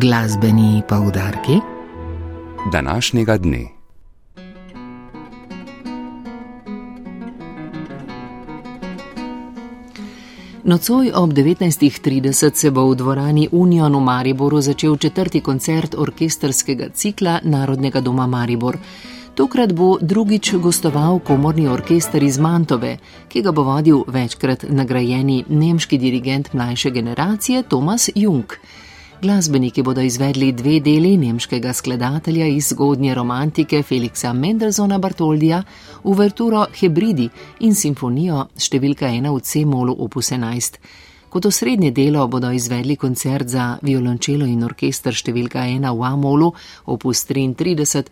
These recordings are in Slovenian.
Glasbeni poudarki današnjega dne. Nocoj ob 19.30 se bo v dvorani Union v Mariboru začel četrti koncert orkesterskega cikla Narodnega doma Maribor. Tokrat bo drugič gostoval komorni orkester iz Mantove, ki ga bo vodil večkrat nagrajeni nemški dirigent mlajše generacije Thomas Jung. Glasbeniki bodo izvedli dve deli nemškega skladatelja iz zgodnje romantike Felixa Mendelsona Bartoldija, uverturo Hebridi in simfonijo številka 1 v C-molu opus 11. Kot osrednje delo bodo izvedli koncert za violončelo in orkester številka 1 v A-molu opus 33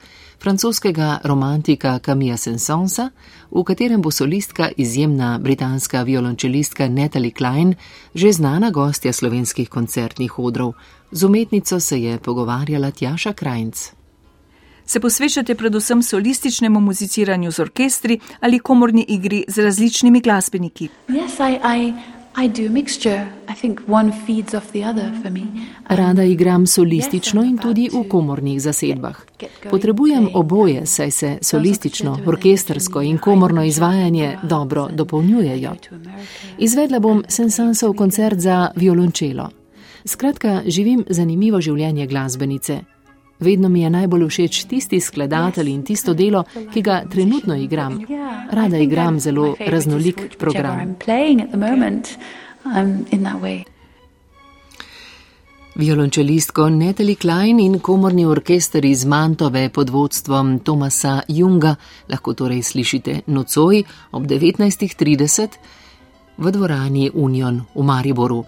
francoskega romantika Camilla Sensonsa, v katerem bo solistka izjemna britanska violončelistka Natalie Klein, že znana gostja slovenskih koncertnih odrov. Z umetnico se je pogovarjala Tjaša Krajnc. Se posvečate predvsem solističnemu muziciranju z orkestri ali komorni igri z različnimi glasbeniki? Yes, I, I, Rada igram solistično in tudi v komornih zasedbah. Potrebujem oboje, saj se solistično, orkestersko in komorno izvajanje dobro dopolnjujejo. Izvedla bom Sensansov koncert za violončelo. Skratka, živim zanimivo življenje glasbenice. Vedno mi je najbolj všeč tisti skladatelj in tisto delo, ki ga trenutno igram. Rada igram zelo raznolik program. Violončelistko Natalie Klein in komorni orkester iz Mantove pod vodstvom Tomasa Junga lahko torej slišite nocoj ob 19.30 v dvorani Union v Mariboru.